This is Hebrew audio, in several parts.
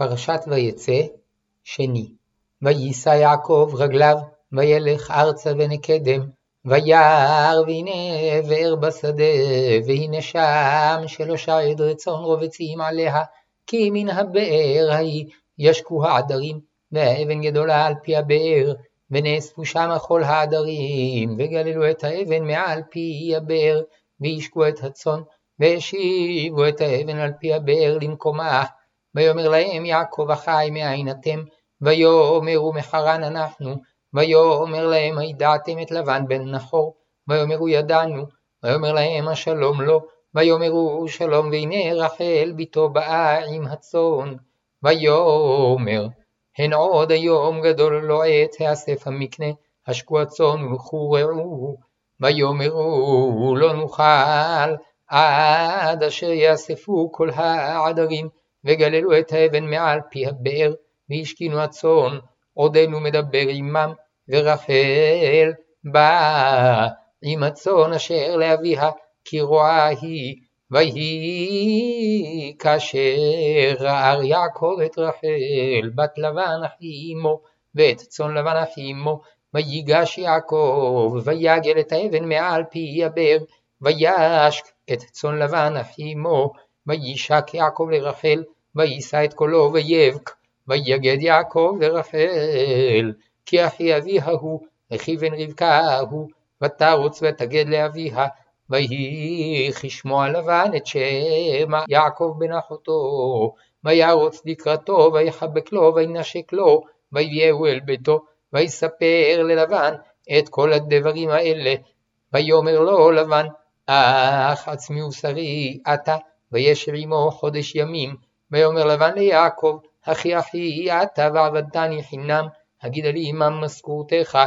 פרשת ויצא, שני. ויישא יעקב רגליו, וילך ארצה ונקדם, וירא והנה עבר בשדה, והנה שם שלושה עדרי צאן רובצים עליה, כי מן הבאר ההיא ישקו העדרים, והאבן גדולה על פי הבאר, ונאספו שמה כל העדרים, וגללו את האבן מעל פי הבאר, וישקו את הצאן, והשיבו את האבן על פי הבאר למקומה. ויאמר להם יעקב אחי מאין אתם? ויאמרו מחרן אנחנו. ויאמר להם הידעתם את לבן בן נחור? ויאמרו ידענו. ויאמר להם השלום לו. ויאמרו שלום והנה רחל בתו באה עם הצאן. ויאמר הן עוד היום גדול לא עת האסף המקנה, השקו הצאן ולכו רעו. ויאמרו לא נוכל עד אשר יאספו כל העדרים, וגללו את האבן מעל פי הבאר, והשכינו הצאן, עודנו מדבר עמם, ורחל באה עם הצאן אשר לאביה, כי רואה היא, ויהי כאשר ראה יעקב את רחל, בת לבן אחי אמו, ואת צאן לבן אחי אמו, ויגש יעקב, ויגל את האבן מעל פי הבאר, וישק את צאן לבן אחי אמו, וישק יעקב לרחל, ויישא את קולו ויבק, ויגד יעקב לרחל, כי אחי אביה הוא, אחי בן רבקה הוא, ותרוץ ותגד לאביה, ויהי כשמוע לבן את שם יעקב בן אחותו, וירוץ לקראתו, ויחבק לו, וינשק לו, ויביאהו אל ביתו, ויספר ללבן את כל הדברים האלה. ויאמר לו לבן, אך עצמי ושרי אתה, וישב עמו חודש ימים. ויאמר לבן ליעקב, אחי אחי אתה ועבדתני חינם, הגידה לי עמם משכורתך.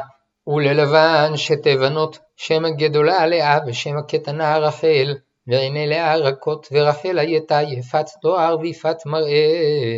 וללבן שתי בנות, שם הגדולה לאה ושם הקטנה רחל, ועיני לאה רכות, ורחל הייתה יפת תואר ויפת מראה.